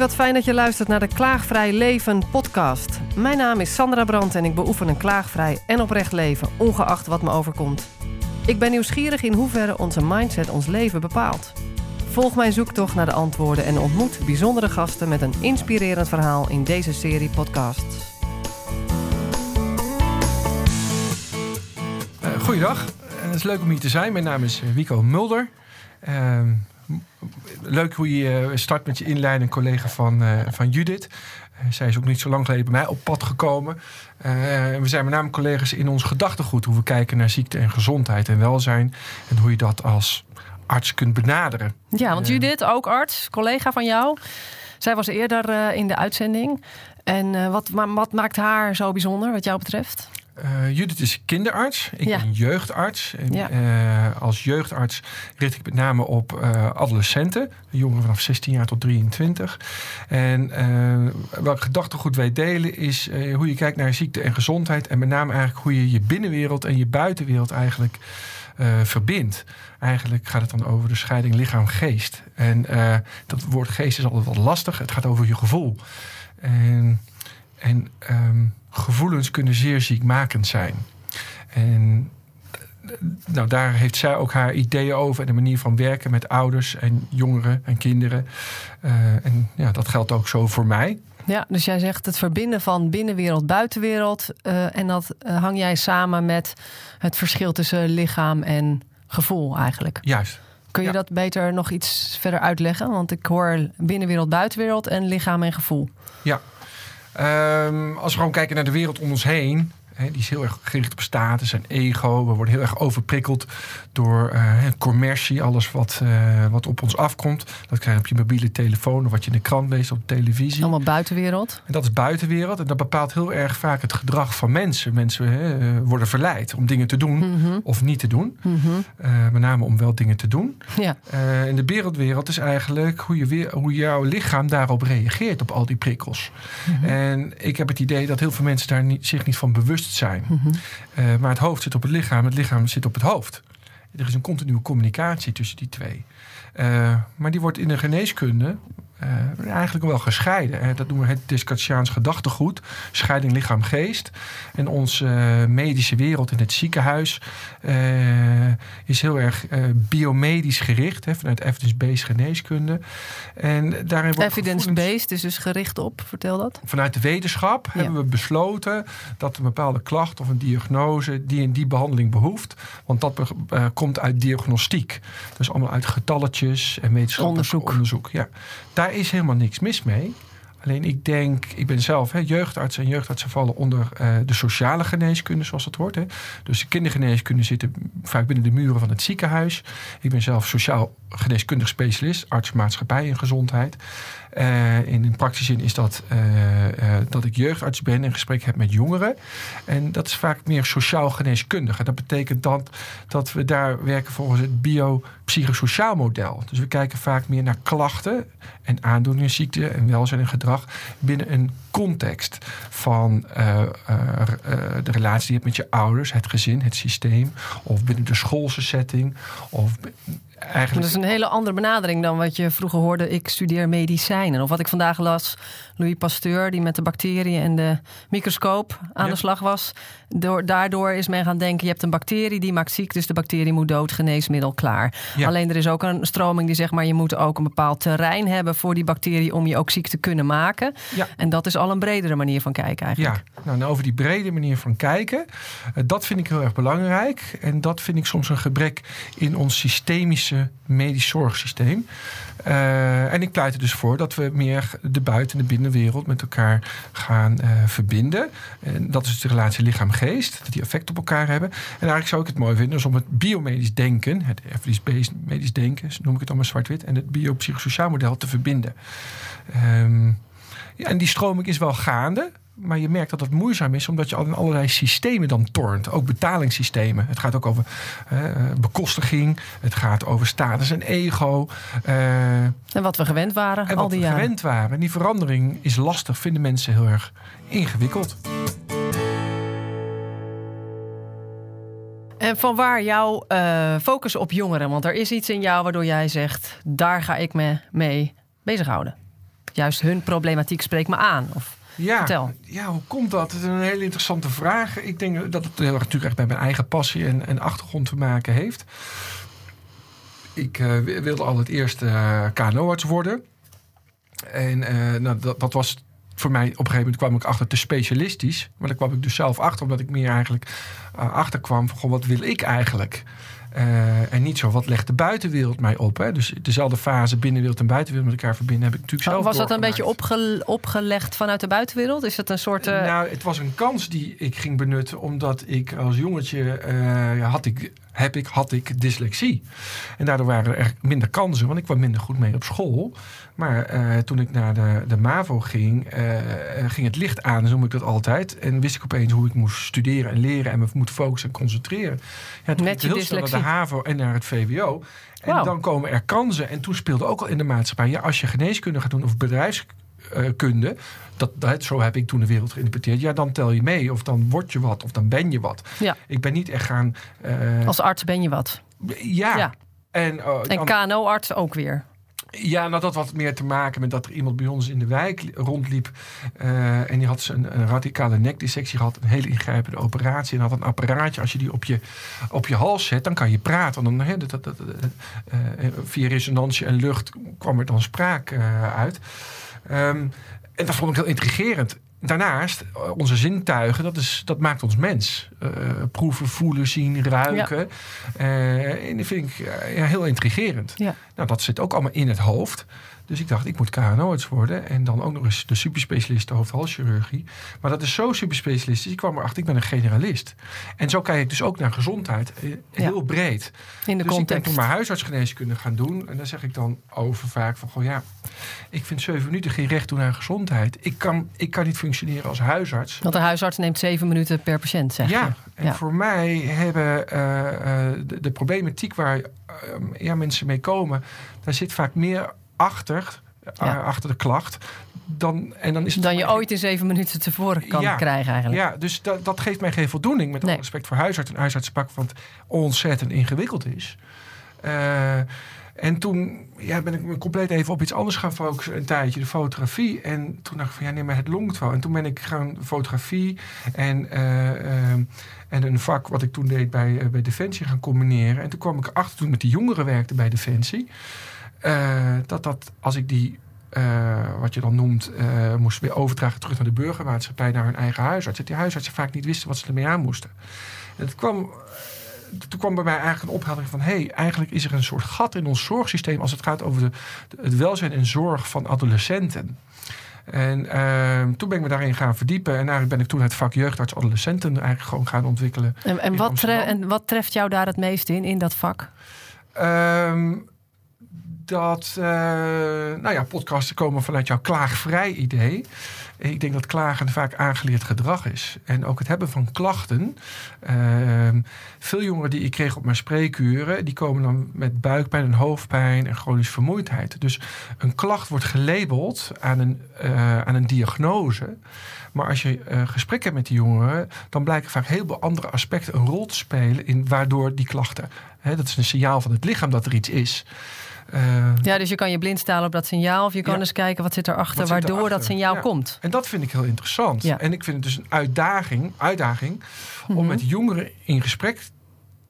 wat fijn dat je luistert naar de Klaagvrij Leven podcast. Mijn naam is Sandra Brandt en ik beoefen een klaagvrij en oprecht leven, ongeacht wat me overkomt. Ik ben nieuwsgierig in hoeverre onze mindset ons leven bepaalt. Volg mijn zoektocht naar de antwoorden en ontmoet bijzondere gasten met een inspirerend verhaal in deze serie podcasts. Uh, goeiedag, het is leuk om hier te zijn. Mijn naam is Wico Mulder. Uh, leuk hoe je start met je inleiding, collega van, uh, van Judith. Uh, zij is ook niet zo lang geleden bij mij op pad gekomen. Uh, we zijn met name collega's in ons gedachtegoed. Hoe we kijken naar ziekte en gezondheid en welzijn. En hoe je dat als arts kunt benaderen. Ja, want Judith, ook arts, collega van jou. Zij was eerder in de uitzending. En wat, wat maakt haar zo bijzonder wat jou betreft? Uh, Judith is kinderarts. Ik ben jeugdarts. En, ja. uh, als jeugdarts richt ik met name op uh, adolescenten. Jongeren vanaf 16 jaar tot 23. En welk gedachtegoed wij delen is hoe je kijkt naar ziekte en gezondheid. En met name eigenlijk hoe je je binnenwereld en je buitenwereld eigenlijk verbindt. Eigenlijk gaat het dan over de scheiding lichaam-geest. En dat woord geest is altijd wat lastig. Het gaat over je gevoel. En, en um, gevoelens kunnen zeer ziekmakend zijn. En nou, daar heeft zij ook haar ideeën over en de manier van werken met ouders en jongeren en kinderen. Uh, en ja, dat geldt ook zo voor mij. Ja, dus jij zegt het verbinden van binnenwereld, buitenwereld. Uh, en dat uh, hang jij samen met het verschil tussen lichaam en gevoel eigenlijk. Juist. Kun je ja. dat beter nog iets verder uitleggen? Want ik hoor binnenwereld, buitenwereld en lichaam en gevoel. Ja, Um, als we gewoon kijken naar de wereld om ons heen. He, die is heel erg gericht op status en ego. We worden heel erg overprikkeld door uh, commercie. Alles wat, uh, wat op ons afkomt. Dat krijg je op je mobiele telefoon of wat je in de krant leest op de televisie. Allemaal buitenwereld. En dat is buitenwereld. En dat bepaalt heel erg vaak het gedrag van mensen. Mensen he, worden verleid om dingen te doen mm -hmm. of niet te doen. Mm -hmm. uh, met name om wel dingen te doen. Ja. in de wereldwereld is eigenlijk hoe, je weer, hoe jouw lichaam daarop reageert op al die prikkels. Mm -hmm. En ik heb het idee dat heel veel mensen daar niet, zich niet van bewust zijn. Mm -hmm. uh, maar het hoofd zit op het lichaam, het lichaam zit op het hoofd. Er is een continue communicatie tussen die twee. Uh, maar die wordt in de geneeskunde uh, eigenlijk wel gescheiden. Hè. Dat noemen we het Descartesiaans gedachtegoed. Scheiding lichaam-geest. En onze uh, medische wereld in het ziekenhuis uh, is heel erg biomedisch gericht. Hè, vanuit evidence-based geneeskunde. En daarin wordt evidence-based is dus gericht op, vertel dat. Vanuit de wetenschap ja. hebben we besloten dat een bepaalde klacht of een diagnose die en die behandeling behoeft. Want dat komt uit diagnostiek. Dus allemaal uit getalletjes en wetenschappelijk onderzoek. onderzoek. Ja. Daar is helemaal niks mis mee. Alleen ik denk, ik ben zelf hè, jeugdarts en jeugdartsen vallen onder uh, de sociale geneeskunde, zoals dat hoort. Dus de kindergeneeskunde zitten vaak binnen de muren van het ziekenhuis. Ik ben zelf sociaal geneeskundig specialist, arts maatschappij en gezondheid. Uh, in een praktische zin is dat uh, uh, dat ik jeugdarts ben en gesprek heb met jongeren. En dat is vaak meer sociaal geneeskundig. En dat betekent dan dat we daar werken volgens het biopsychosociaal model. Dus we kijken vaak meer naar klachten en aandoeningen, ziekte en welzijn en gedrag binnen een context van de relatie die je hebt met je ouders, het gezin, het systeem, of binnen de schoolse setting, of Eigenlijk... Dat is een hele andere benadering dan wat je vroeger hoorde. Ik studeer medicijnen. Of wat ik vandaag las, Louis Pasteur, die met de bacteriën en de microscoop aan ja. de slag was. Door, daardoor is men gaan denken: je hebt een bacterie die maakt ziek, dus de bacterie moet dood, geneesmiddel klaar. Ja. Alleen er is ook een stroming die zegt: maar je moet ook een bepaald terrein hebben voor die bacterie om je ook ziek te kunnen maken. Ja. En dat is al een bredere manier van kijken eigenlijk. Ja, nou, nou over die brede manier van kijken, uh, dat vind ik heel erg belangrijk. En dat vind ik soms een gebrek in ons systemische medisch zorgsysteem. Uh, en ik pleit er dus voor dat we meer de buiten- en de binnenwereld met elkaar gaan uh, verbinden. En dat is dus de relatie lichaam-geest, dat die effect op elkaar hebben. En eigenlijk zou ik het mooi vinden om het biomedisch denken, het evidence-based medisch denken, noem ik het allemaal zwart-wit, en het biopsychosociaal model te verbinden. Um, ja, en die stroming is wel gaande maar je merkt dat het moeizaam is, omdat je al in allerlei systemen dan tornt. Ook betalingssystemen. Het gaat ook over uh, bekostiging. Het gaat over status en ego. Uh, en wat we gewend waren en al wat die we jaren. gewend waren. En die verandering is lastig, vinden mensen heel erg ingewikkeld. En van waar jouw uh, focus op jongeren? Want er is iets in jou waardoor jij zegt: daar ga ik me mee bezighouden. juist hun problematiek spreekt me aan? Of, ja, vertel. ja, hoe komt dat? Dat is een hele interessante vraag. Ik denk dat het heel erg natuurlijk echt met mijn eigen passie en, en achtergrond te maken heeft. Ik uh, wilde al het eerste uh, KNO-arts worden. En uh, nou, dat, dat was voor mij op een gegeven moment kwam ik achter te specialistisch. Maar daar kwam ik dus zelf achter, omdat ik meer eigenlijk uh, achter kwam van goh, wat wil ik eigenlijk? Uh, en niet zo, wat legt de buitenwereld mij op? Hè? Dus dezelfde fase binnenwereld en buitenwereld met elkaar verbinden heb ik natuurlijk zelf Was dat een beetje opge opgelegd vanuit de buitenwereld? Is dat een soort... Uh... Nou, het was een kans die ik ging benutten, omdat ik als jongetje uh, had ik heb ik, had ik dyslexie. En daardoor waren er minder kansen, want ik kwam minder goed mee op school. Maar uh, toen ik naar de, de MAVO ging, uh, ging het licht aan, zo noem ik dat altijd. En wist ik opeens hoe ik moest studeren en leren en me moet focussen en concentreren. Ja, toen Met je heel snel naar de HAVO en naar het VWO. En Wow. dan komen er kansen. En toen speelde ook al in de maatschappij, ja, als je geneeskunde gaat doen of bedrijfskunde, dat, dat, zo heb ik toen de wereld geïnterpreteerd. Ja, dan tel je mee, of dan word je wat, of dan ben je wat. Ja. Ik ben niet echt gaan. eh, Als arts ben je wat. ja. Ja. En, oh, En KNO-arts ook weer. Ja, nou, dat had wat meer te maken met dat er iemand bij ons in de wijk li- rondliep. eh, en die had een, een radicale nekdissectie gehad. Een hele ingrijpende operatie. En had een apparaatje. Als je die op je, op je hals zet, dan kan je praten. Dan, dat, dat, eh, eh, via resonantie en lucht kwam er dan spraak uit. Ehm, en dat vond ik heel intrigerend. Daarnaast, eh, onze zintuigen, dat, is, dat maakt ons mens. Eh, proeven, voelen, zien, ruiken. Eh, en dat vind ik ja, heel intrigerend. Ja. Nou, dat zit ook allemaal in het hoofd. Dus ik dacht, ik moet KNO-arts worden. En dan ook nog eens de superspecialist de hoofd-halschirurgie. Maar dat is zo superspecialistisch. Ik kwam erachter, ik ben een generalist. En zo kijk ik dus ook naar gezondheid. eh, Heel breed. In de dus ik ben context. toen maar huisartsgeneeskunde gaan doen. En daar zeg ik dan over vaak van... Goh, ja, ik vind zeven minuten geen recht doen aan gezondheid. Ik kan, ik kan niet functioneren als huisarts. Want de huisarts neemt zeven minuten per patiënt, zeg Ja, je. en Ja. voor mij hebben eh, eh, de, de problematiek waar ja, mensen mee komen, daar zit vaak meer achter, eh, Ja. achter de klacht. Dan, en dan is het Dan je ooit in zeven minuten tevoren kan Ja. krijgen eigenlijk. Ja, dus dat, dat geeft mij geen voldoening. Met Nee. alle respect voor huisarts en huisartsenpak, want ontzettend ingewikkeld is. Eh, en toen ja, ben ik me compleet even op iets anders gaan focussen, een tijdje, de fotografie. En toen dacht ik van ja, nee, maar het longt wel. En toen ben ik gaan fotografie en, eh, en een vak wat ik toen deed bij, bij Defensie gaan combineren. En toen kwam ik erachter toen ik met die jongeren werkte bij Defensie, eh, dat dat als ik die eh, wat je dan noemt, eh, moest weer overdragen terug naar de burgermaatschappij, naar hun eigen huisarts. Dat die huisartsen vaak niet wisten wat ze ermee aan moesten. En het kwam, toen kwam bij mij eigenlijk een opheldering van: hé, hey, eigenlijk is er een soort gat in ons zorgsysteem als het gaat over de, het welzijn en zorg van adolescenten. En eh, toen ben ik me daarin gaan verdiepen. En eigenlijk ben ik toen het vak jeugdarts adolescenten eigenlijk gewoon gaan ontwikkelen. En, en, wat en wat treft jou daar het meest in, in dat vak? Ehm, dat, eh, nou ja, podcasten komen vanuit jouw klaagvrij idee. Ik denk dat klagen vaak aangeleerd gedrag is. En ook het hebben van klachten. Ehm, veel jongeren die ik kreeg op mijn spreekuren, die komen dan met buikpijn en hoofdpijn en chronische vermoeidheid. Dus een klacht wordt gelabeld aan een, eh, aan een diagnose. Maar als je eh, gesprek hebt met die jongeren, dan blijken vaak heel veel andere aspecten een rol te spelen in waardoor die klachten. Hè, dat is een signaal van het lichaam dat er iets is. Eh, Ja, dus je kan je blind stalen op dat signaal. Of je kan Ja. eens kijken wat zit erachter, Wat zit waardoor erachter? dat signaal Ja. komt. En dat vind ik heel interessant. Ja. En ik vind het dus een uitdaging, uitdaging Mhm. om met jongeren in gesprek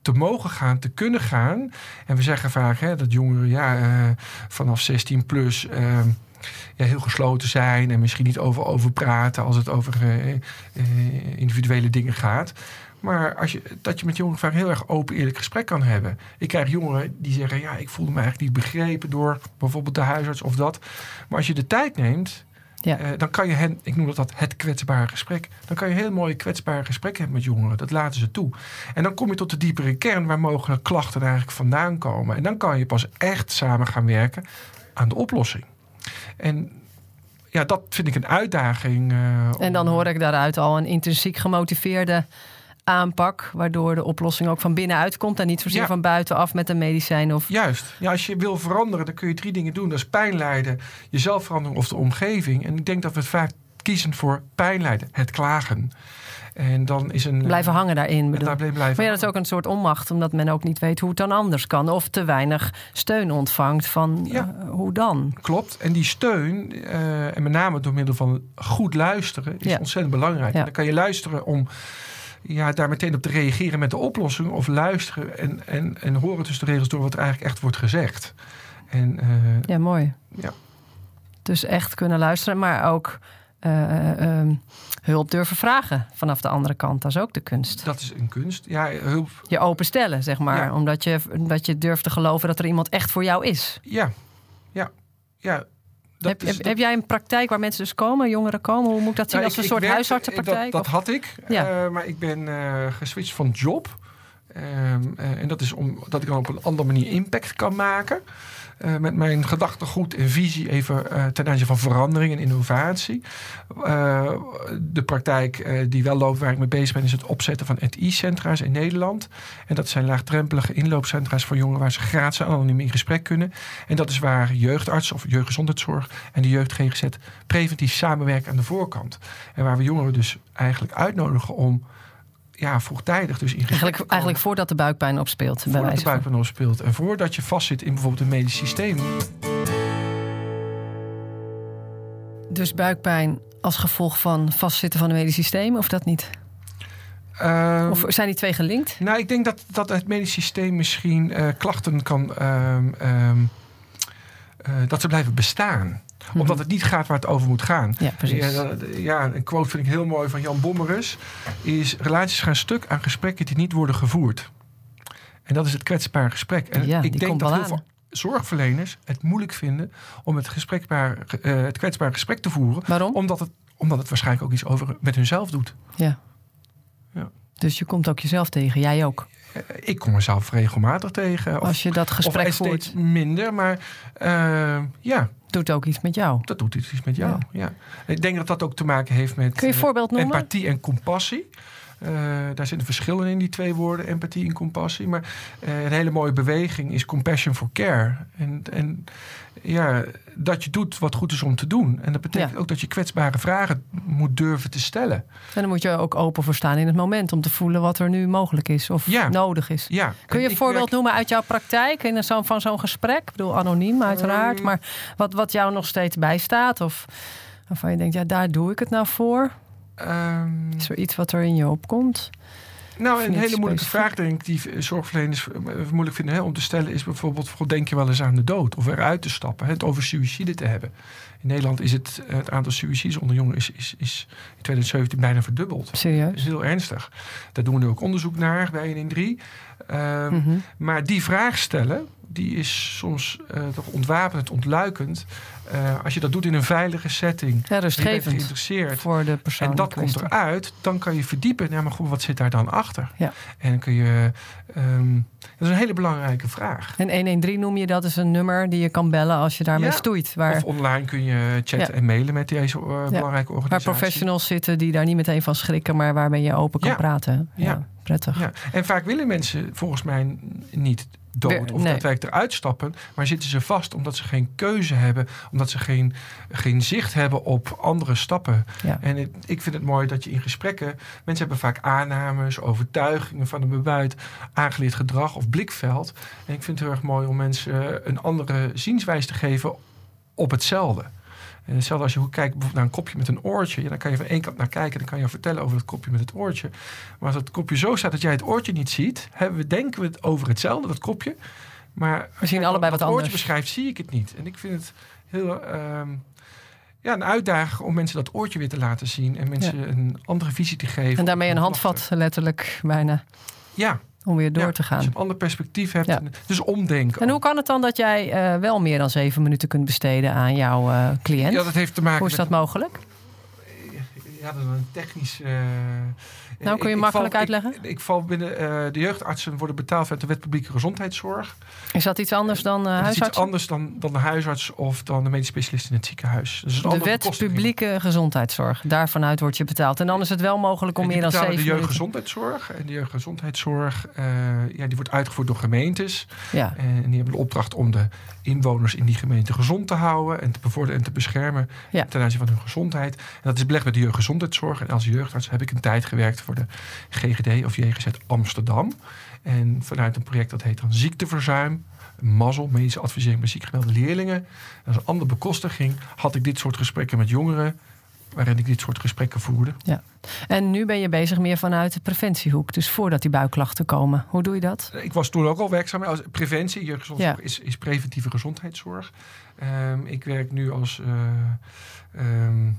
te mogen gaan, te kunnen gaan. En we zeggen vaak hè, dat jongeren ja, eh, vanaf 16 plus eh, ja, heel gesloten zijn en misschien niet over, over praten als het over eh, individuele dingen gaat. Maar als je, dat je met jongeren vaak heel erg open, eerlijk gesprek kan hebben. Ik krijg jongeren die zeggen: Ja, ik voelde me eigenlijk niet begrepen door bijvoorbeeld de huisarts of dat. Maar als je de tijd neemt, Ja. eh, dan kan je hen, ik noem dat, dat het kwetsbare gesprek. Dan kan je heel mooi kwetsbare gesprek hebben met jongeren. Dat laten ze toe. En dan kom je tot de diepere kern waar mogelijk klachten eigenlijk vandaan komen. En dan kan je pas echt samen gaan werken aan de oplossing. En ja, dat vind ik een uitdaging. eh, En om- dan hoor ik daaruit al een intrinsiek gemotiveerde aanpak, waardoor de oplossing ook van binnenuit komt en niet zozeer Ja. van buitenaf met een medicijn of Juist. Ja, als je wil veranderen, dan kun je drie dingen doen. Dat is pijn lijden, jezelf veranderen of de omgeving. En ik denk dat we het vaak kiezen voor pijn lijden, het klagen. En dan is een. Blijven hangen daarin. Bedoel. Daar blijven maar ja, dat is ook een soort onmacht, omdat men ook niet weet hoe het dan anders kan. Of te weinig steun ontvangt van ja. hoe dan. Klopt. En die steun, en met name door middel van goed luisteren, is ontzettend belangrijk. dan kan je luisteren om ja, daar meteen op te reageren met de oplossing. Of luisteren en, en, en horen tussen de regels door wat er eigenlijk echt wordt gezegd. En, uh, ja, mooi. Ja. Dus echt kunnen luisteren, maar ook uh, hulp durven vragen vanaf de andere kant. Dat is ook de kunst. Dat is een kunst. Ja, hulp. Je openstellen, zeg maar. Omdat je, dat je durft te geloven dat er iemand echt voor jou is. Ja, ja, ja. Heb, heb, jij een praktijk waar mensen dus komen, jongeren komen? Hoe moet dat zien? Nou, als een soort huisartsenpraktijk? Dat, dat had ik. Ja. Uh, maar ik ben uh, geswitcht van job. Uh, en dat is omdat ik dan op een andere manier impact kan maken. Uh, met mijn gedachtegoed en visie even uh, ten aanzien van verandering en innovatie. De praktijk die wel loopt waar ik mee bezig ben is het opzetten van ETI-centra's in Nederland. En dat zijn laagdrempelige inloopcentra's voor jongeren waar ze gratis anoniem in gesprek kunnen. En dat is waar jeugdarts of jeugdgezondheidszorg en de jeugd GGZ preventief samenwerken aan de voorkant. En waar we jongeren dus eigenlijk uitnodigen om ja, vroegtijdig dus in eigenlijk, eigenlijk voordat de buikpijn opspeelt. Voordat de buikpijn opspeelt. En voordat je vastzit in bijvoorbeeld een medisch systeem. Dus buikpijn als gevolg van vastzitten van een medisch systeem, of dat niet? Uh, of zijn die twee gelinkt? Nou, ik denk dat, dat het medisch systeem misschien uh, klachten kan. Uh, dat ze blijven bestaan omdat het niet gaat waar het over moet gaan. Ja, precies. Ja, ja, een quote vind ik heel mooi van Jan Bommerus. Is relaties gaan stuk aan gesprekken die niet worden gevoerd. En dat is het kwetsbare gesprek. En ja, ik denk dat heel veel zorgverleners het moeilijk vinden om het, gesprekbaar, uh, het kwetsbare gesprek te voeren. Waarom? Omdat het, omdat het waarschijnlijk ook iets over met hunzelf doet. Ja. ja. Dus je komt ook jezelf tegen, jij ook? Eh, ik kom mezelf regelmatig tegen. Als je dat gesprek of voert. steeds minder, maar uh, ja doet ook iets met jou. Dat doet iets met jou, ja. Ik denk dat dat ook te maken heeft met Kun je voorbeeld noemen? empathie en compassie. Uh, daar zitten verschillen in die twee woorden, empathie en compassie. Maar uh, een hele mooie beweging is compassion for care. En, en ja, dat je doet wat goed is om te doen. En dat betekent ook dat je kwetsbare vragen moet durven te stellen. En dan moet je ook open voor staan in het moment om te voelen wat er nu mogelijk is of nodig is. Ja. Kun je een voorbeeld noemen uit jouw praktijk in zo, van zo'n gesprek? Ik bedoel, anoniem uiteraard, ehm. maar wat, wat jou nog steeds bijstaat? Of waarvan je denkt, ja, daar doe ik het nou voor? Um, is er iets wat er in je opkomt? Nou, een hele moeilijke vraag, denk ik, die zorgverleners moeilijk vinden hè, om te stellen, is bijvoorbeeld: denk je wel eens aan de dood of eruit te stappen? Hè, het over suïcide te hebben. In Nederland is het, het aantal suïcides onder jongeren is, is, is in 2017 bijna verdubbeld. Serieus? Dat is heel ernstig. Daar doen we nu ook onderzoek naar bij 1 in 3. Um, Maar die vraag stellen, die is soms uh, toch ontwapenend, ontluikend. Uh, als je dat doet in een veilige setting, ja, rustgevend geïnteresseerd voor de persoon. En dat komt eruit, dan kan je verdiepen. Ja, maar goed, wat zit daar dan achter? Ja. En kun je. Um, dat is een hele belangrijke vraag. En 113 noem je dat is een nummer die je kan bellen als je daarmee stoeit. Waar... Of online kun je chatten en mailen met deze uh, belangrijke organisatie. Waar professionals zitten die daar niet meteen van schrikken, maar waarmee je open kan praten. Ja, prettig. Ja. En vaak willen mensen volgens mij niet dood of nee. daadwerkelijk eruit stappen. Maar zitten ze vast omdat ze geen keuze hebben. Omdat ze geen, geen zicht hebben op andere stappen. Ja. En ik vind het mooi dat je in gesprekken... Mensen hebben vaak aannames, overtuigingen van een bebuid... aangeleerd gedrag of blikveld. En ik vind het heel erg mooi om mensen een andere zienswijze te geven op hetzelfde. En hetzelfde als je kijkt bijvoorbeeld naar een kopje met een oortje. Ja, dan kan je van één kant naar kijken. Dan kan je vertellen over het kopje met het oortje. Maar als het kopje zo staat dat jij het oortje niet ziet... Hebben we, denken we het over hetzelfde, dat kopje. Maar we zien allebei wat, anders. het oortje beschrijft, zie ik het niet. En ik vind het heel... Uh, ja, een uitdaging om mensen dat oortje weer te laten zien. En mensen een andere visie te geven. En daarmee een handvat, letterlijk bijna. Ja, om weer door te gaan. Als je een ander perspectief hebt. Dus omdenken. En hoe kan het dan dat jij uh, wel meer dan zeven minuten kunt besteden aan jouw uh, cliënt? Ja, dat heeft te maken Hoe is dat mogelijk? Ja, dat is een technisch... Uh, nou, kun je ik, makkelijk val, uitleggen? Ik, ik val binnen... Uh, de jeugdartsen worden betaald vanuit de wet publieke gezondheidszorg. Is dat iets anders dan uh, huisarts? is iets anders dan, dan de huisarts of dan de medisch specialist in het ziekenhuis. Dus de wet publieke gezondheidszorg. Daarvanuit wordt je betaald. En dan is het wel mogelijk om meer dan zeven de jeugdgezondheidszorg. En de jeugdgezondheidszorg ja, die wordt uitgevoerd door gemeentes. Ja. En die hebben de opdracht om de inwoners in die gemeente gezond te houden. En te bevorderen en te beschermen ja. ten aanzien van hun gezondheid. En dat is belegd bij de jeugdgezondheidszorg gezondheidszorg. En als jeugdarts heb ik een tijd gewerkt voor de GGD of JGZ Amsterdam. En vanuit een project dat heet dan ziekteverzuim. Mazzel, medische advisering bij ziekgemelde leerlingen. Als een andere bekostiging had ik dit soort gesprekken met jongeren waarin ik dit soort gesprekken voerde. Ja. En nu ben je bezig meer vanuit de preventiehoek, dus voordat die buikklachten komen. Hoe doe je dat? Ik was toen ook al werkzaam als preventie. Jeugdgezondheidszorg ja. is, is preventieve gezondheidszorg. Um, ik werk nu als uh, um,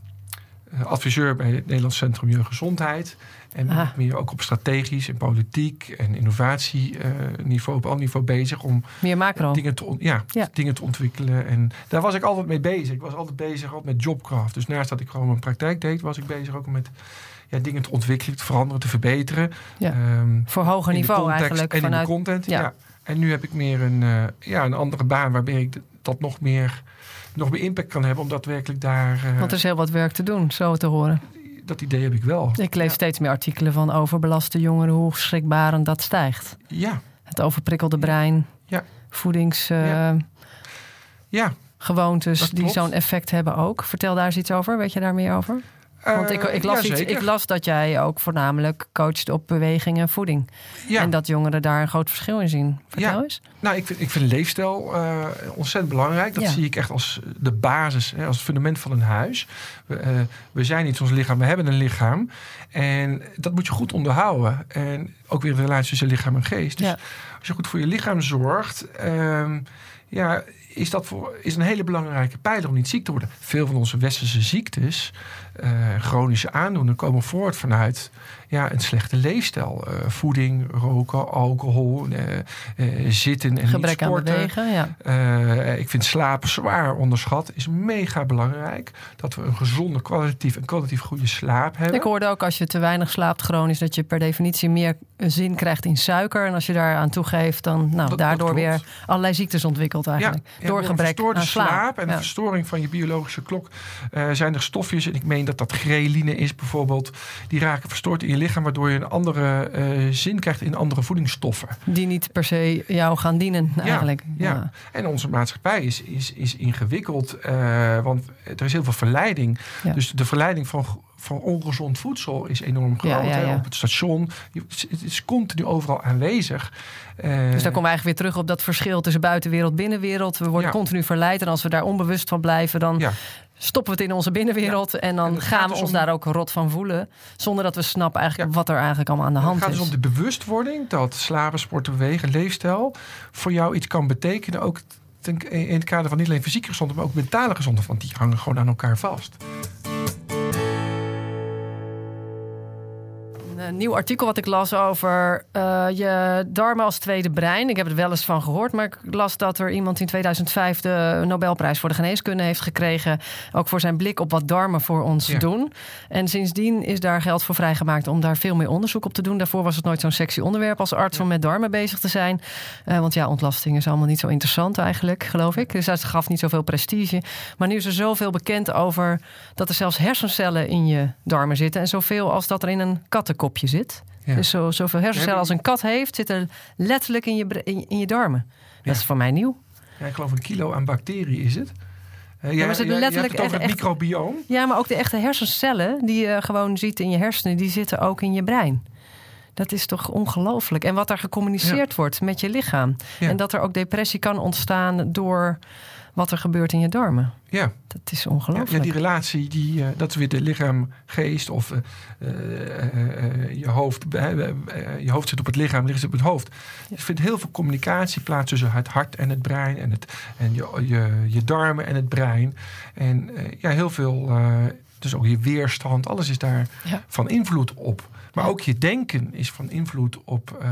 adviseur bij het Nederlands Centrum Jeugdgezondheid. En ah. meer ook op strategisch en politiek en innovatieniveau, op al niveau bezig om meer macro. Dingen, te, ja, dingen te ontwikkelen. En daar was ik altijd mee bezig. Ik was altijd bezig altijd met jobcraft. Dus naast dat ik gewoon mijn praktijk deed, was ik bezig ook met ja, dingen te ontwikkelen, te veranderen, te verbeteren. Ja. Um, Voor hoger niveau eigenlijk. En vanuit, in de content. Ja. En nu heb ik meer een, uh, ja, een andere baan waarbij ik dat nog meer, nog meer impact kan hebben. Omdat werkelijk daar. Uh, Want er is heel wat werk te doen, zo te horen dat idee heb ik wel. Ik lees steeds meer artikelen van overbelaste jongeren, hoe schrikbarend dat stijgt. Ja. Het overprikkelde brein, ja. voedings... ja. ja. Gewoontes die zo'n effect hebben ook. Vertel daar eens iets over. Weet je daar meer over? Want ik, ik, las iets, ik las dat jij ook voornamelijk coacht op beweging en voeding. Ja. En dat jongeren daar een groot verschil in zien. Vertel ja. eens. Nou, ik vind, ik vind leefstijl uh, ontzettend belangrijk. Dat zie ik echt als de basis, hè, als het fundament van een huis. We, uh, we zijn niet ons lichaam, we hebben een lichaam. En dat moet je goed onderhouden. En ook weer de relatie tussen lichaam en geest. Dus als je goed voor je lichaam zorgt... Uh, ja, is dat voor, is een hele belangrijke pijler om niet ziek te worden. Veel van onze westerse ziektes, chronische aandoeningen, komen voort vanuit ja, een slechte leefstijl. Uh, voeding, roken, alcohol, uh, zitten en Gebrek niet sporten. aan bewegen, ja. ik vind slapen zwaar onderschat. Is mega belangrijk dat we een gezonde, kwalitatief en kwalitatief goede slaap hebben. Ik hoorde ook als je te weinig slaapt chronisch... dat je per definitie meer zin krijgt in suiker. En als je daar aan toegeeft, dan nou, daardoor weer allerlei ziektes ontwikkelt eigenlijk. Ja, door gebrek aan slaap. slaap en de verstoring van je biologische klok... zijn er stofjes, en ik meen dat dat greline is bijvoorbeeld... die raken verstoord in je lichaam, waardoor je een andere uh, zin krijgt in andere voedingsstoffen. Die niet per se jou gaan dienen, eigenlijk. Ja, ja. en onze maatschappij is, is, is ingewikkeld, uh, want er is heel veel verleiding. Dus de verleiding van van ongezond voedsel is enorm groot. Ja, ja, ja. Op het station. Het is continu overal aanwezig. Uh, dus daar komen we eigenlijk weer terug op dat verschil tussen buitenwereld en binnenwereld. We worden continu verleid. En als we daar onbewust van blijven, dan stoppen we het in onze binnenwereld. En dan gaan we dus ons daar ook rot van voelen. Zonder dat we snappen eigenlijk wat er eigenlijk allemaal aan de hand is. Het gaat dus om de bewustwording dat slapen, sporten, bewegen, leefstijl voor jou iets kan betekenen. Ook in het kader van niet alleen fysieke gezondheid, maar ook mentale gezondheid. Want die hangen gewoon aan elkaar vast. Een nieuw artikel wat ik las over uh, je darmen als tweede brein. Ik heb er wel eens van gehoord, maar ik las dat er iemand in 2005 de Nobelprijs voor de geneeskunde heeft gekregen. Ook voor zijn blik op wat darmen voor ons doen. En sindsdien is daar geld voor vrijgemaakt om daar veel meer onderzoek op te doen. Daarvoor was het nooit zo'n sexy onderwerp als arts om met darmen bezig te zijn. Uh, want ja, ontlasting is allemaal niet zo interessant eigenlijk, geloof ik. Dus dat gaf niet zoveel prestige. Maar nu is er zoveel bekend over dat er zelfs hersencellen in je darmen zitten. En zoveel als dat er in een kattenkop zit. Dus zo, zoveel hersencellen als een kat heeft, zitten letterlijk in je, in, je darmen. Dat is voor mij nieuw. Ja, ik geloof een kilo aan bacteriën is het. Uh, ja, maar ze letterlijk het over het microbioom. Ja, maar ook de echte hersencellen die je gewoon ziet in je hersenen, die zitten ook in je brein. Dat is toch ongelooflijk. En wat er gecommuniceerd wordt met je lichaam. En dat er ook depressie kan ontstaan door wat er gebeurt in je darmen. Ja. Dat is ongelooflijk. Ja, die relatie, die, uh, dat is weer de lichaam-geest of uh, uh, je, hoofd, je hoofd zit op het lichaam, ligt op het hoofd. Ja. Je vindt heel veel communicatie plaats tussen het hart en het brein en, het, en je, je, je darmen en het brein. En ja, heel veel, dus ook je weerstand, alles is daar ja. van invloed op. Maar ook je denken is van invloed op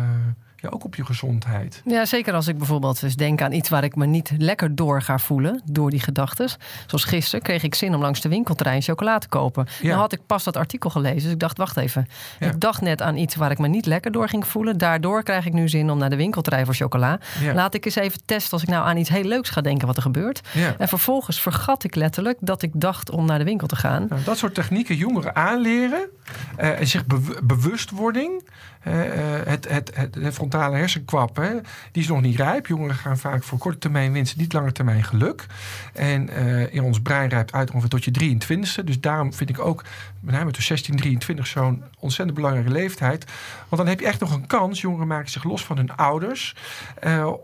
ja, ook op je gezondheid. Ja, zeker als ik bijvoorbeeld eens denk aan iets waar ik me niet lekker door ga voelen door die gedachten. Zoals gisteren kreeg ik zin om langs de winkelterrein chocolade te kopen. Ja. Nou had ik pas dat artikel gelezen, dus ik dacht, wacht even. Ik dacht net aan iets waar ik me niet lekker door ging voelen. Daardoor krijg ik nu zin om naar de winkelterrein voor chocola. Laat ik eens even testen als ik nou aan iets heel leuks ga denken wat er gebeurt. En vervolgens vergat ik letterlijk dat ik dacht om naar de winkel te gaan. Nou, dat soort technieken jongeren aanleren. En zich bewustwording het, het, het, frontale hersenkwap, hè, die is nog niet rijp. Jongeren gaan vaak voor korte termijn winst, niet lange termijn geluk. En in ons brein rijpt uit ongeveer tot je 23ste. Dus daarom vind ik ook, met name tussen 16 en 23, zo'n ontzettend belangrijke leeftijd. Want dan heb je echt nog een kans, jongeren maken zich los van hun ouders,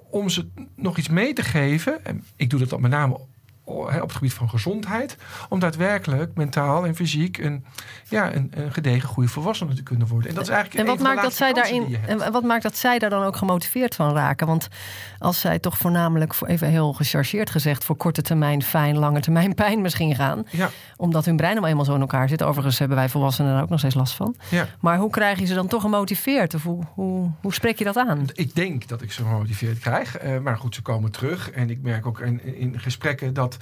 om ze nog iets mee te geven. En ik doe dat dan met name op het gebied van gezondheid. Om daadwerkelijk mentaal en fysiek een, ja, een, een gedegen goede volwassene te kunnen worden. En dat is eigenlijk en wat maakt dat zij daarin En wat maakt dat zij daar dan ook gemotiveerd van raken? Want als zij toch voornamelijk, voor even heel gechargeerd gezegd, voor korte termijn fijn, lange termijn pijn misschien gaan. Ja. Omdat hun brein nou eenmaal zo in elkaar zit. Overigens hebben wij volwassenen er ook nog steeds last van. Ja. Maar hoe krijg je ze dan toch gemotiveerd? Of hoe, hoe, hoe spreek je dat aan? Ik denk dat ik ze gemotiveerd krijg. Uh, maar goed, ze komen terug. En ik merk ook in, in gesprekken dat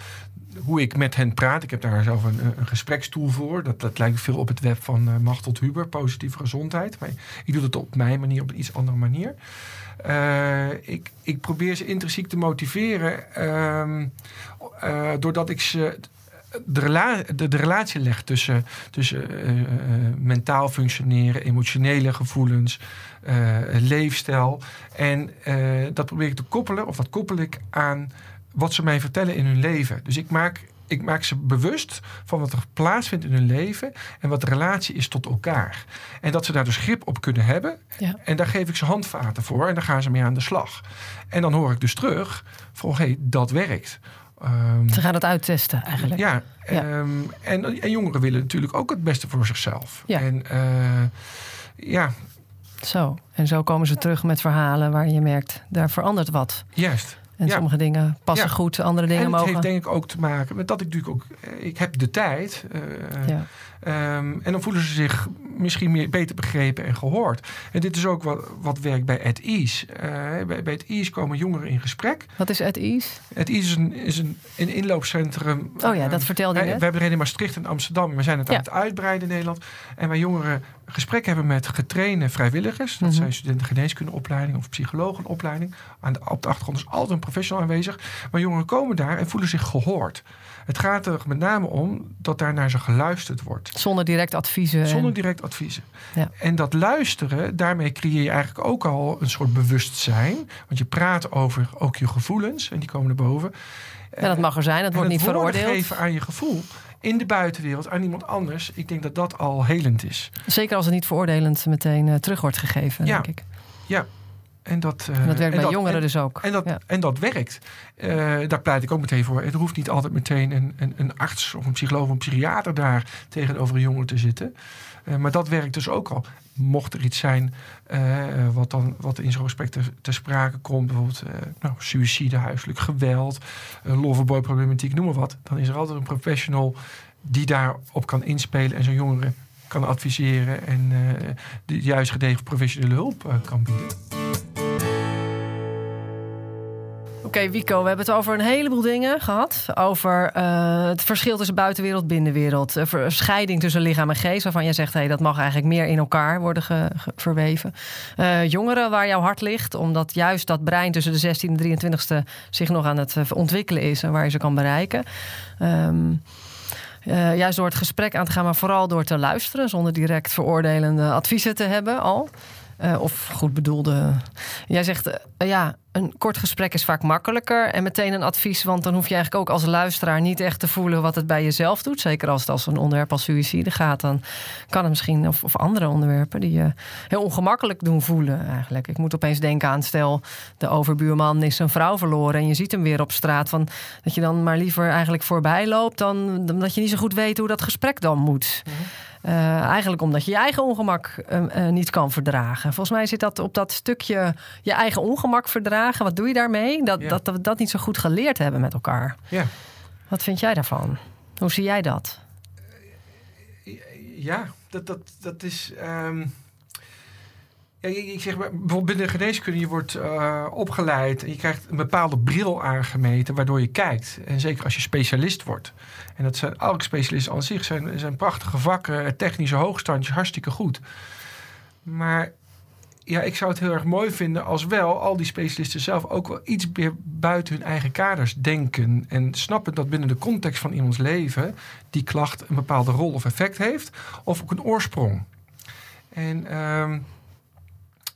hoe ik met hen praat. Ik heb daar zelf een, een gesprekstoel voor. Dat, dat lijkt veel op het web van uh, Machtel Huber, positieve gezondheid. Maar ik doe het op mijn manier, op een iets andere manier. Uh, ik, ik probeer ze intrinsiek te motiveren uh, uh, doordat ik ze de, de, relatie leg tussen, tussen mentaal functioneren, emotionele gevoelens, leefstijl. En dat probeer ik te koppelen, of dat koppel ik aan wat ze mij vertellen in hun leven. Dus ik maak, ik maak ze bewust van wat er plaatsvindt in hun leven en wat de relatie is tot elkaar. En dat ze daar dus grip op kunnen hebben. Ja. En daar geef ik ze handvaten voor en daar gaan ze mee aan de slag. En dan hoor ik dus terug van, hé, hey, dat werkt. Um, ze gaan het uittesten eigenlijk. Ja, Um, en, en, jongeren willen natuurlijk ook het beste voor zichzelf. Ja. En uh, ja. Zo, en zo komen ze terug met verhalen waar je merkt, daar verandert wat. Juist. En sommige dingen passen goed, andere dingen en het mogen. Heeft denk ik ook te maken met dat ik natuurlijk ook. Eh, ik heb de tijd. Uh, ja. Um, en dan voelen ze zich misschien meer, beter begrepen en gehoord. En dit is ook wat, wat werkt bij At Ease. Uh, bij, bij At Ease komen jongeren in gesprek. Wat is At Ease? At Ease is een, is een, een inloopcentrum. Oh ja, dat vertelde je net. We hebben er een in Maastricht en Amsterdam. We zijn het aan het uitbreiden in Nederland. En waar jongeren gesprek hebben met getrainde vrijwilligers. Dat mhm. zijn studenten geneeskundeopleiding of psychologenopleiding. Aan de, op de achtergrond is altijd een professional aanwezig. Maar jongeren komen daar en voelen zich gehoord. Het gaat er met name om dat daar naar ze geluisterd wordt. Zonder direct adviezen. Zonder direct adviezen. Ja. En dat luisteren, daarmee creëer je eigenlijk ook al een soort bewustzijn. Want je praat over ook je gevoelens en die komen er boven. En dat mag er zijn, dat wordt niet veroordeeld. geven aan je gevoel in de buitenwereld aan iemand anders. Ik denk dat dat al helend is. Zeker als het niet veroordelend meteen uh, terug wordt gegeven, ja. denk ik. Ja, en dat, uh, en dat werkt bij jongeren dus ook. En dat, en dat werkt. Uh, daar pleit ik ook meteen voor. Het hoeft niet altijd meteen een, een, een arts of een psycholoog of een psychiater daar tegenover een jongen te zitten. Maar dat werkt dus ook al. Mocht er iets zijn wat, dan, wat in zo'n gesprek te, sprake komt, bijvoorbeeld nou, suïcide, huiselijk geweld, loverboy problematiek, noem maar wat, dan is er altijd een professional die daarop kan inspelen en zo'n jongere kan adviseren en de juist gedegen professionele hulp kan bieden. Oké, Wico, we hebben het over een heleboel dingen gehad. Over uh, het verschil tussen buitenwereld en binnenwereld. Scheiding tussen lichaam en geest, waarvan jij zegt... Hey, dat mag eigenlijk meer in elkaar worden verweven. Uh, jongeren waar jouw hart ligt, omdat juist dat brein tussen de 16 en 23ste... zich nog aan het ontwikkelen is en waar je ze kan bereiken. Um, juist door het gesprek aan te gaan, maar vooral door te luisteren... zonder direct veroordelende adviezen te hebben al... Uh, of goed bedoelde. Jij zegt, uh, ja, een kort gesprek is vaak makkelijker en meteen een advies, want dan hoef je eigenlijk ook als luisteraar niet echt te voelen wat het bij jezelf doet. Zeker als het als een onderwerp als suïcide gaat, dan kan het misschien, of, of andere onderwerpen die je heel ongemakkelijk doen voelen eigenlijk. Ik moet opeens denken aan, stel, de overbuurman is zijn vrouw verloren en je ziet hem weer op straat, van, dat je dan maar liever eigenlijk voorbij loopt dan dat je niet zo goed weet hoe dat gesprek dan moet. Mhm. Uh, eigenlijk omdat je je eigen ongemak uh, niet kan verdragen. Volgens mij zit dat op dat stukje je eigen ongemak verdragen. Wat doe je daarmee? Dat, dat, dat we dat niet zo goed geleerd hebben met elkaar. Ja. Wat vind jij daarvan? Hoe zie jij dat? Ja, dat, dat, dat is. Um... Ja, zeg bijvoorbeeld binnen de geneeskunde, je wordt uh, opgeleid en je krijgt een bepaalde bril aangemeten waardoor je kijkt. En zeker als je specialist wordt. En dat zijn elke specialisten aan zich zijn, zijn prachtige vakken, technische hoogstandjes, hartstikke goed. Maar ja, ik zou het heel erg mooi vinden als wel al die specialisten zelf ook wel iets meer buiten hun eigen kaders denken. En snappen dat binnen de context van iemands leven die klacht een bepaalde rol of effect heeft. Of ook een oorsprong. En um,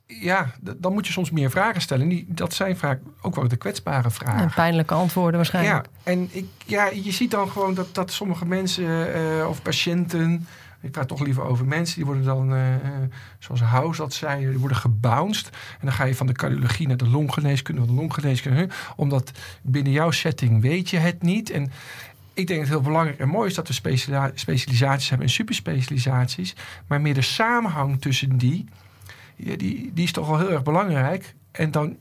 ja, dan moet je soms meer vragen stellen. Die, dat zijn vaak ook wel de kwetsbare vragen. En pijnlijke antwoorden waarschijnlijk. Ja, en ik, ja, je ziet dan gewoon dat, dat sommige mensen uh, of patiënten... Ik praat toch liever over mensen. Die worden dan, uh, zoals House dat zei, die worden gebounced. En dan ga je van de cardiologie naar de longgeneeskunde, van de longgeneeskunde. Omdat binnen jouw setting weet je het niet. En ik denk dat het heel belangrijk en mooi is dat we specialisaties hebben en superspecialisaties. Maar meer de samenhang tussen die die, die is toch wel heel erg belangrijk. En dan,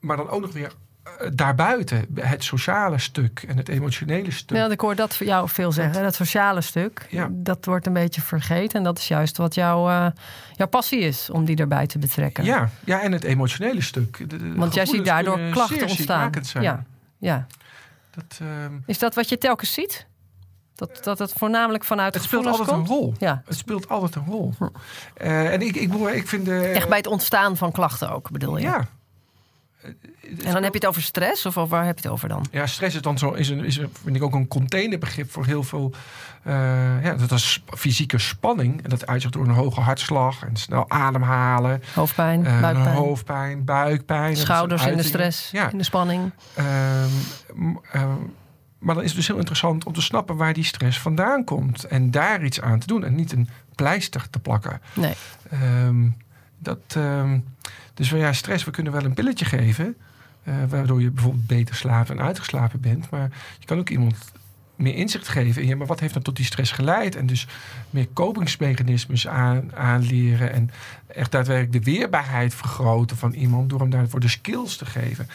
maar dan ook nog weer eh, daarbuiten, het sociale stuk en het emotionele stuk. Ja, ik hoor dat voor jou veel zeggen. Dat sociale stuk, ja. dat wordt een beetje vergeten. En dat is juist wat jouw, uh, jouw passie is, om die erbij te betrekken. Ja, ja en het emotionele stuk. Want jij ziet daardoor klachten ontstaan. Ja, ja. Dat, uh, is dat wat je telkens ziet? Dat, dat het voornamelijk vanuit het speelt altijd een rol. Ja. Het speelt altijd een rol. Uh, en ik, ik, ik vind. Uh, Echt bij het ontstaan van klachten ook, bedoel je? Ja. En dan heb je het over stress, of waar heb je het over dan? Ja, stress is dan zo, is een, is een, vind ik ook een containerbegrip voor heel veel. Uh, ja, dat is fysieke spanning. En dat uitzicht door een hoge hartslag en snel ademhalen. Hoofdpijn, uh, buikpijn. Hoofdpijn, buikpijn. Schouders in de stress, ja. in de spanning. Uh, maar dan is het dus heel interessant om te snappen waar die stress vandaan komt. En daar iets aan te doen. En niet een pleister te plakken. Nee. Um, dat, um, dus ja, stress, we kunnen wel een pilletje geven. Uh, waardoor je bijvoorbeeld beter slaapt en uitgeslapen bent. Maar je kan ook iemand meer inzicht geven in ja, maar wat heeft dan tot die stress geleid? En dus meer kopingsmechanismes aan, aanleren. En echt daadwerkelijk de weerbaarheid vergroten van iemand door hem daarvoor de skills te geven.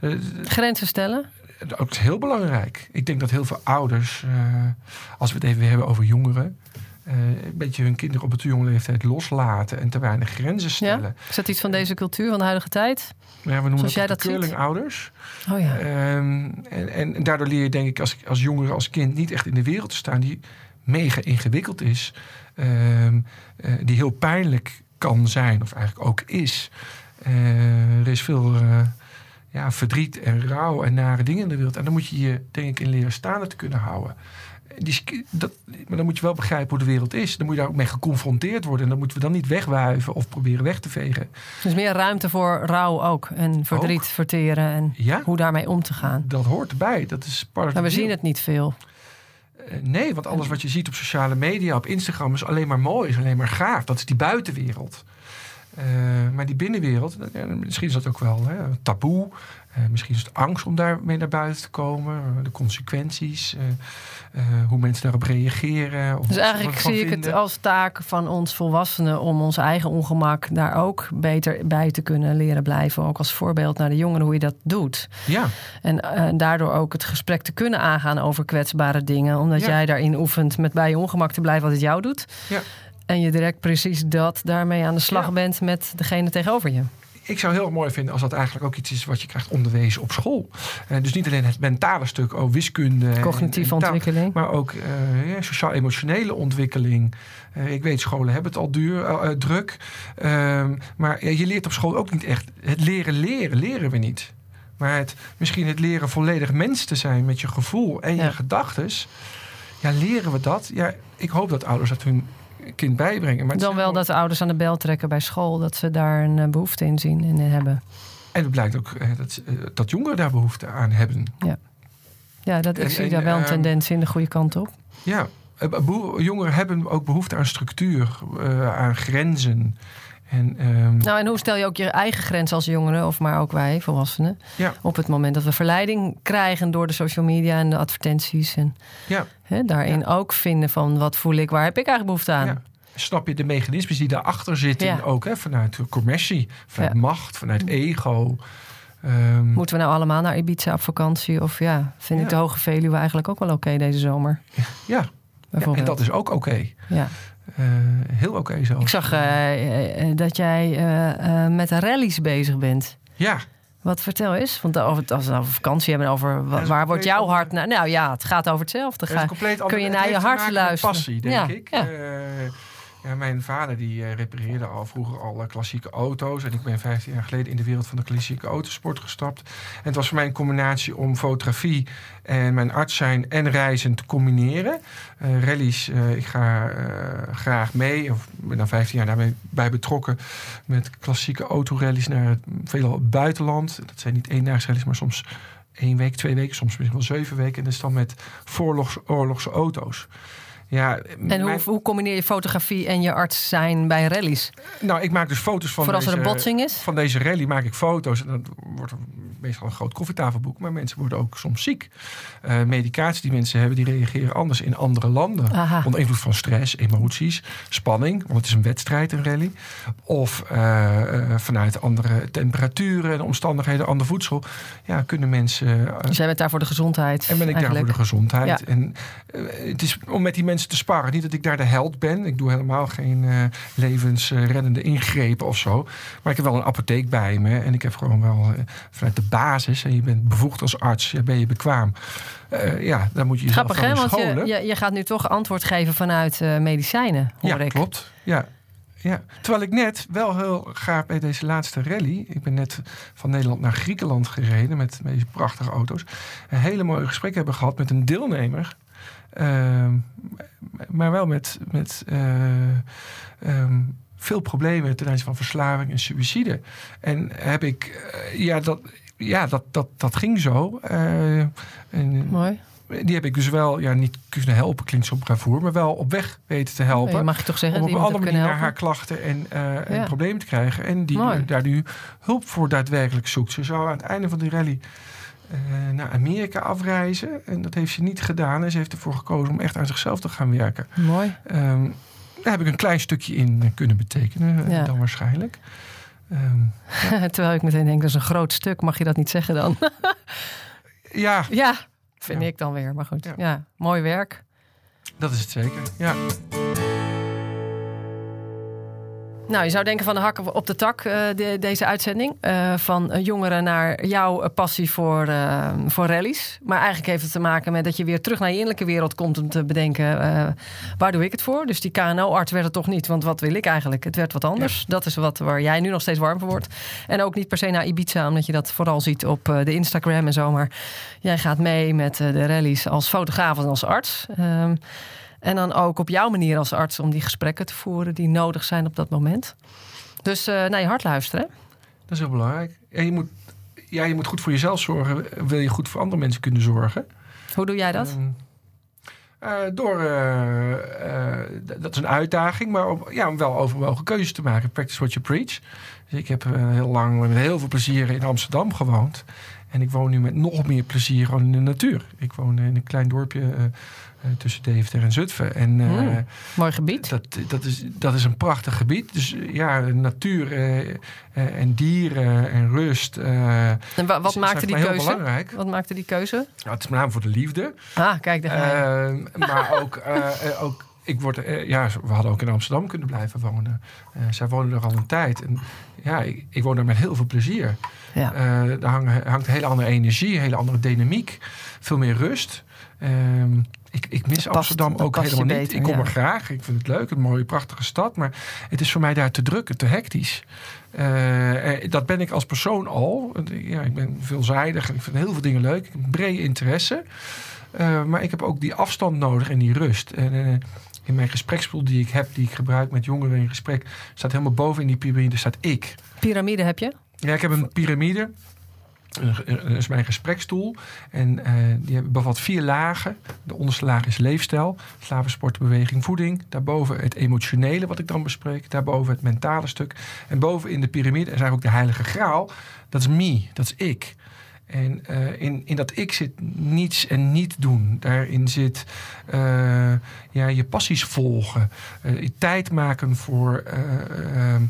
Uh, Grenzen stellen? Ook heel belangrijk. Ik denk dat heel veel ouders, uh, als we het even hebben over jongeren, uh, een beetje hun kinderen op het jonge leeftijd loslaten en te weinig grenzen stellen. Ja? Is dat iets van deze cultuur van de huidige tijd? Ja, we noemen Zoals dat, curlingouders. Oh ja. Um, en, en, daardoor leer je denk ik als, als jongere, als kind niet echt in de wereld te staan die mega ingewikkeld is. Um, uh, die heel pijnlijk kan zijn of eigenlijk ook is. Er is veel ja, verdriet en rouw en nare dingen in de wereld. En dan moet je je, denk ik, in leren staande te kunnen houden. Die, dat, maar dan moet je wel begrijpen hoe de wereld is. Dan moet je daar ook mee geconfronteerd worden. En dan moeten we dan niet wegwuiven of proberen weg te vegen. Dus meer ruimte voor rouw ook. En verdriet verteren. En ja, hoe daarmee om te gaan. Dat hoort erbij. Dat is part maar we zien het niet veel. Uh, nee, want alles wat je ziet op sociale media, op Instagram, is alleen maar mooi, is alleen maar gaaf. Dat is die buitenwereld. Uh, maar die binnenwereld, misschien is dat ook wel hè, taboe. Uh, misschien is het angst om daarmee naar buiten te komen. de consequenties. Hoe mensen daarop reageren. dus eigenlijk zie ik het als taak van ons volwassenen... om ons eigen ongemak daar ook beter bij te kunnen leren blijven. Ook als voorbeeld naar de jongeren hoe je dat doet. Ja. En daardoor ook het gesprek te kunnen aangaan over kwetsbare dingen. Omdat jij daarin oefent met bij je ongemak te blijven wat het jou doet. Ja. En je direct precies dat daarmee aan de slag bent met degene tegenover je. Ik zou heel mooi vinden als dat eigenlijk ook iets is wat je krijgt onderwezen op school. Uh, dus niet alleen het mentale stuk, oh, wiskunde. Cognitieve ontwikkeling. Maar ook uh, ja, sociaal-emotionele ontwikkeling. Uh, ik weet, scholen hebben het al duur, druk. Ehm, maar je leert op school ook niet echt. Het leren leren, leren we niet. Maar het, misschien het leren volledig mens te zijn met je gevoel en je gedachtes. Ja, leren we dat? Ja, ik hoop dat ouders dat hun kind bijbrengen. Maar Dan wel dat de ouders aan de bel trekken bij school, dat ze daar een eh, behoefte in zien en hebben. En het blijkt ook eh, dat, eh, dat jongeren daar behoefte aan hebben. Ja, ja dat, ik zie daar wel een ehm, tendens in de goede kant op. Ja, jongeren hebben ook behoefte aan structuur, aan grenzen. En, um... Nou, en hoe stel je ook je eigen grens als jongeren, of maar ook wij, volwassenen, ja. op het moment dat we verleiding krijgen door de social media en de advertenties. En ja. hè, daarin ja. ook vinden van wat voel ik, waar heb ik eigenlijk behoefte aan? Snap je de mechanismes die daarachter zitten ook, hè, vanuit commercie, vanuit macht, vanuit ego. Um... Moeten we nou allemaal naar Ibiza op vakantie? Of ja, vind ik de Hoge Veluwe eigenlijk ook wel oké deze zomer? Ja, en dat is ook oké. Ja. Uh, heel oké okay zo. Ik zag uh, uh, dat jij met rallies bezig bent. Ja. Wat vertel eens? Want over, als we over vakantie hebben, over waar, waar wordt jouw hart naar? Nou ja, het gaat over hetzelfde. Ga, kun je naar je hart luisteren? passie, denk ja, ik. Ja. Mijn vader die uh, repareerde al vroeger al klassieke auto's. En ik ben 15 jaar geleden in de wereld van de klassieke autosport gestapt. En het was voor mij een combinatie om fotografie en mijn arts zijn en reizen te combineren. Uh, rallies, uh, ik ga graag mee. Of ben dan 15 jaar daarmee bij betrokken met klassieke autorallies naar het veelal buitenland. Dat zijn niet eendaagse rallies, maar soms één week, twee weken, soms misschien wel zeven weken. En dat is dan met oorlogse auto's. Ja, en hoe, hoe, combineer je fotografie en je arts zijn bij rallies? Nou, ik maak dus foto's van. Voor als deze, er een botsing is? Van deze rally maak ik foto's. En dat wordt meestal een groot koffietafelboek. Maar mensen worden ook soms ziek. Uh, medicatie die mensen hebben, die reageren anders in andere landen. Aha. Onder invloed van stress, emoties, spanning. Want het is een wedstrijd, een rally. Of uh, uh, vanuit andere temperaturen en omstandigheden, ander voedsel. Ja, kunnen mensen. dus jij bent daar voor de gezondheid. En ben ik eigenlijk. daar voor de gezondheid. Ja. En het is om met die mensen te sparen. Niet dat ik daar de held ben. Ik doe helemaal geen levensreddende ingrepen of zo. Maar ik heb wel een apotheek bij me. En ik heb gewoon wel vanuit de basis. En je bent bevoegd als arts. Ja, ben je bekwaam. Uh, ja, dan moet je jezelf Grappig, hè? Want je, je, gaat nu toch antwoord geven vanuit medicijnen, hoor ja, ik. klopt. Ja, ja, terwijl ik net wel heel graag bij deze laatste rally. Ik ben net van Nederland naar Griekenland gereden met deze prachtige auto's. Een hele mooie gesprek hebben gehad met een deelnemer Ehm, maar wel met, met eh, ehm, veel problemen ten aanzien van verslaving en suïcide. En heb ik, eh, ja, dat, ja dat, dat, dat ging zo. Uh, en, Mooi. Die heb ik dus wel ja, niet kunnen helpen, klinkt zo bravoer, maar wel op weg weten te helpen. mag je toch zeggen, om op een andere manier naar haar klachten en, en problemen te krijgen. En die daar nu hulp voor daadwerkelijk zoekt. Ze zou aan het einde van die rally uh, naar Amerika afreizen. En dat heeft ze niet gedaan. En ze heeft ervoor gekozen om echt aan zichzelf te gaan werken. Mooi. Um, daar heb ik een klein stukje in kunnen betekenen, ja. dan waarschijnlijk. Um, ja. Terwijl ik meteen denk, dat is een groot stuk. Mag je dat niet zeggen dan? ja. Ja, vind ik dan weer. Maar goed, ja. mooi werk. Dat is het zeker, ja. Nou, je zou denken van de hakken op de tak, uh, de, deze uitzending. Uh, van jongeren naar jouw passie voor, uh, voor rallies. Maar eigenlijk heeft het te maken met dat je weer terug naar je innerlijke wereld komt om te bedenken waar doe ik het voor. Dus die KNO-arts werd het toch niet, want wat wil ik eigenlijk? Het werd wat anders. Dat is wat waar jij nu nog steeds warm voor wordt. En ook niet per se naar Ibiza, omdat je dat vooral ziet op de Instagram en zo. Maar jij gaat mee met de rallies als fotograaf en als arts. Ehm, en dan ook op jouw manier als arts om die gesprekken te voeren die nodig zijn op dat moment. Dus uh, naar je hart luisteren. Dat is heel belangrijk. Ja, je, moet, ja, je moet goed voor jezelf zorgen. Wil je goed voor andere mensen kunnen zorgen? Hoe doe jij dat? Uh, door, uh, dat is een uitdaging, maar om, ja, om wel overwogen keuzes te maken. Practice what you preach. Dus ik heb heel lang met heel veel plezier in Amsterdam gewoond. En ik woon nu met nog meer plezier gewoon in de natuur. Ik woon in een klein dorpje eh, tussen Deventer en Zutphen. En, mm, mooi gebied. Dat, dat, is, dat is een prachtig gebied. Dus ja, natuur uh, en dieren en rust. en wat maakte die keuze? Belangrijk. Wat maakte die keuze? Nou, het is met name voor de liefde. Ah, kijk, daar Maar ook, ook ik word, ja, we hadden ook in Amsterdam kunnen blijven wonen. Uh, zij wonen er al een tijd. En ja, ik, ik woon er met heel veel plezier. Ja. Uh, daar hangt, hangt een hele andere energie, een hele andere dynamiek. Veel meer rust. Um, ik, ik mis Amsterdam ook helemaal niet. ik kom er graag. Ik vind het leuk. Een mooie, prachtige stad. Maar het is voor mij daar te druk te hectisch. Uh, dat ben ik als persoon al. Ja, ik ben veelzijdig en ik vind heel veel dingen leuk. Ik heb een brede interesse. Uh, maar ik heb ook die afstand nodig en die rust. En, uh, in mijn gesprekspoel die ik heb, die ik gebruik met jongeren in gesprek, staat helemaal boven in die piramide staat ik. Piramide heb je? Ja, ik heb een piramide. Dat is mijn gesprekstoel. En uh, die bevat vier lagen. De onderste laag is leefstijl, slavensport, beweging, voeding. Daarboven het emotionele, wat ik dan bespreek. Daarboven het mentale stuk. En boven in de piramide is eigenlijk ook de heilige graal. Dat is me, dat is ik. En uh, in, in dat ik zit niets en niet doen. Daarin zit uh, ja, je passies volgen. tijd maken voor ehm,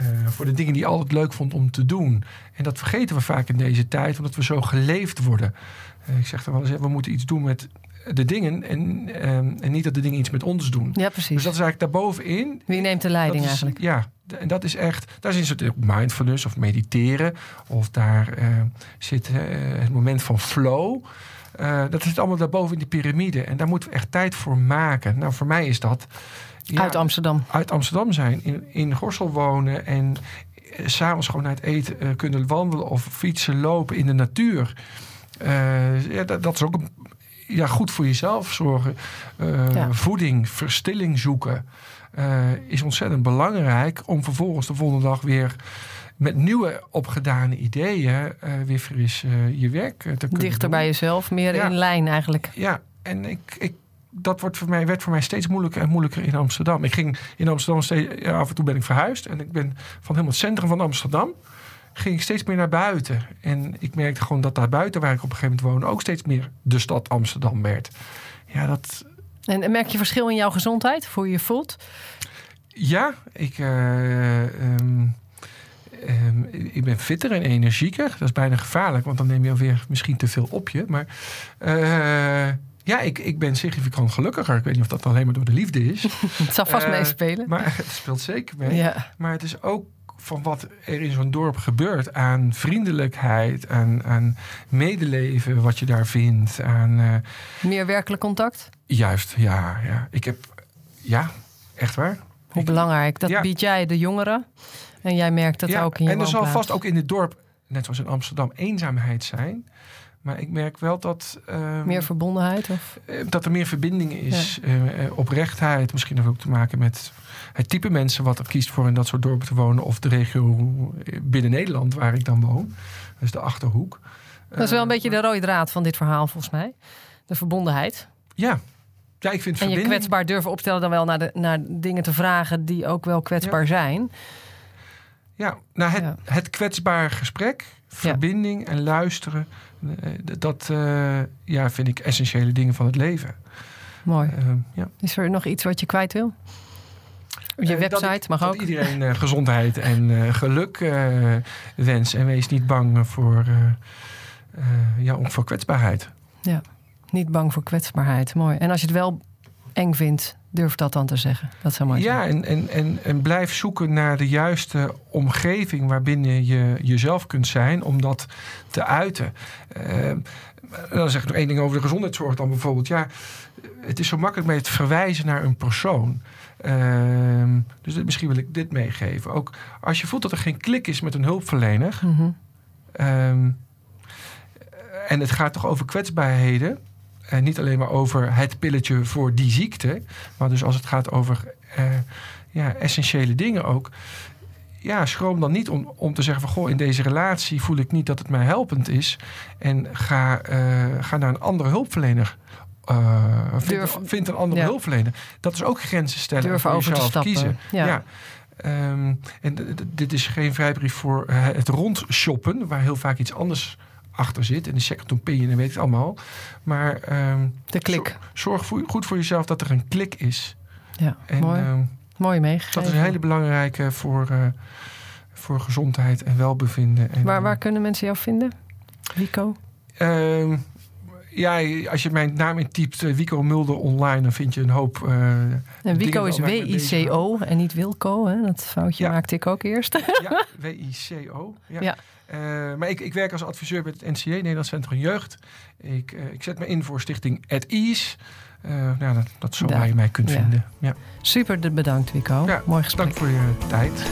uh, voor de dingen die je altijd leuk vond om te doen. En dat vergeten we vaak in deze tijd, omdat we zo geleefd worden. Uh, ik zeg dan wel eens, we moeten iets doen met de dingen en, uh, en niet dat de dingen iets met ons doen. Ja, precies. Dus dat is eigenlijk daarbovenin. Wie neemt de leiding is, eigenlijk? Ja, en dat is echt, daar zit het mindfulness of mediteren. Of daar zit het moment van flow. Dat zit allemaal daarboven in die piramide. En daar moeten we echt tijd voor maken. Nou, voor mij is dat uit Amsterdam. Uit Amsterdam zijn, in, in Gorsel wonen en s s'avonds gewoon naar het eten kunnen wandelen of fietsen, lopen in de natuur. ja, dat, dat, is ook een, ja, goed voor jezelf zorgen. Voeding, verstilling zoeken. is ontzettend belangrijk om vervolgens de volgende dag weer met nieuwe opgedane ideeën weer fris je werk te kunnen Dichter bij jezelf, meer in lijn eigenlijk. Ja, en ik, ik, dat wordt voor mij, werd voor mij steeds moeilijker en moeilijker in Amsterdam. Ik ging in Amsterdam steeds, af en toe ben ik verhuisd. En ik ben van helemaal het centrum van Amsterdam ging ik steeds meer naar buiten. En ik merkte gewoon dat daar buiten, waar ik op een gegeven moment woonde, ook steeds meer de stad Amsterdam werd. Ja, dat. En merk je verschil in jouw gezondheid, hoe je je voelt? Ja, ik. Um, Ehm, ik ben fitter en energieker. Dat is bijna gevaarlijk, want dan neem je alweer misschien te veel op je. Maar uh, ja, ik, ik ben significant gelukkiger. Ik weet niet of dat alleen maar door de liefde is. het zal vast uh, meespelen. Maar het speelt zeker mee. Ja. Maar het is ook van wat er in zo'n dorp gebeurt aan vriendelijkheid, aan, aan medeleven, wat je daar vindt. Aan, uh, Meer werkelijk contact? Juist, ja. ja. Ik heb, ja, echt waar. Hoe belangrijk. Dat ja. biedt jij de jongeren. En jij merkt dat ook in je En er zal vast ook in het dorp, net zoals in Amsterdam, eenzaamheid zijn. Maar ik merk wel dat. Uh, meer verbondenheid? Of? Eh, dat er meer verbinding is. Ja. Uh, oprechtheid. Misschien heeft ook te maken met het type mensen wat er kiest voor in dat soort dorpen te wonen. Of de regio binnen Nederland waar ik dan woon. Dus de achterhoek. Dat is wel een beetje de rode draad van dit verhaal, volgens mij. De verbondenheid. Ja, ja, ik vind en je kwetsbaar durven opstellen dan wel naar, de, naar dingen te vragen die ook wel kwetsbaar ja. zijn. Ja, nou het, het kwetsbare gesprek, verbinding en luisteren, eh, dat uh, ja, vind ik essentiële dingen van het leven. Mooi. Uh, ja. Is er nog iets wat je kwijt wil? Je website ik, mag ook. Dat iedereen gezondheid en geluk wens en wees niet bang voor, ja, voor kwetsbaarheid. Ja, niet bang voor kwetsbaarheid. Mooi. En als je het wel eng vindt, Durf dat dan te zeggen. Dat zou mooi ja, zijn. Ja, en, en, en, en blijf zoeken naar de juiste omgeving waarbinnen je jezelf kunt zijn om dat te uiten. Uh, dan zeg ik nog één ding over de gezondheidszorg dan bijvoorbeeld. Ja, het is zo makkelijk met het verwijzen naar een persoon. Uh, dus misschien wil ik dit meegeven. Ook als je voelt dat er geen klik is met een hulpverlener. Mm -hmm. um, en het gaat toch over kwetsbaarheden en niet alleen maar over het pilletje voor die ziekte. Maar dus als het gaat over uh, ja, essentiële dingen ook. Ja, schroom dan niet om, om te zeggen van... goh, in deze relatie voel ik niet dat het mij helpend is. En ga, uh, ga naar een andere hulpverlener. Uh, vind, vind, een andere ja. hulpverlener. Dat is ook grenzen stellen. Durven voor over jezelf kiezen. Ja. ja. Um, en dit is geen vrijbrief voor het rondshoppen... waar heel vaak iets anders achter zit. En de opinion en weet ik allemaal. Maar um, de klik. Zorg voor, goed voor jezelf dat er een klik is. Ja, en, mooi. Um, mooi meegegeven. Dat is een hele belangrijke voor, uh, voor gezondheid en welbevinden. En, waar, waar kunnen mensen jou vinden? Wico? Um, ja, als je mijn naam intypt, uh, Wico Mulder online, dan vind je een hoop. Uh, en Wico is W-I-C-O en niet Wilco. Hè? Dat foutje ja. maakte ik ook eerst. ja, W-I-C-O. Ja. ja. Uh, maar ik, ik, werk als adviseur bij het NCJ, Nederlands Centrum Jeugd. Ik, ik zet me in voor stichting At Ease. Nou, dat, dat zo waar je mij kunt vinden. Ja. Super bedankt, Wico. Mooi gesprek. Dank voor je tijd.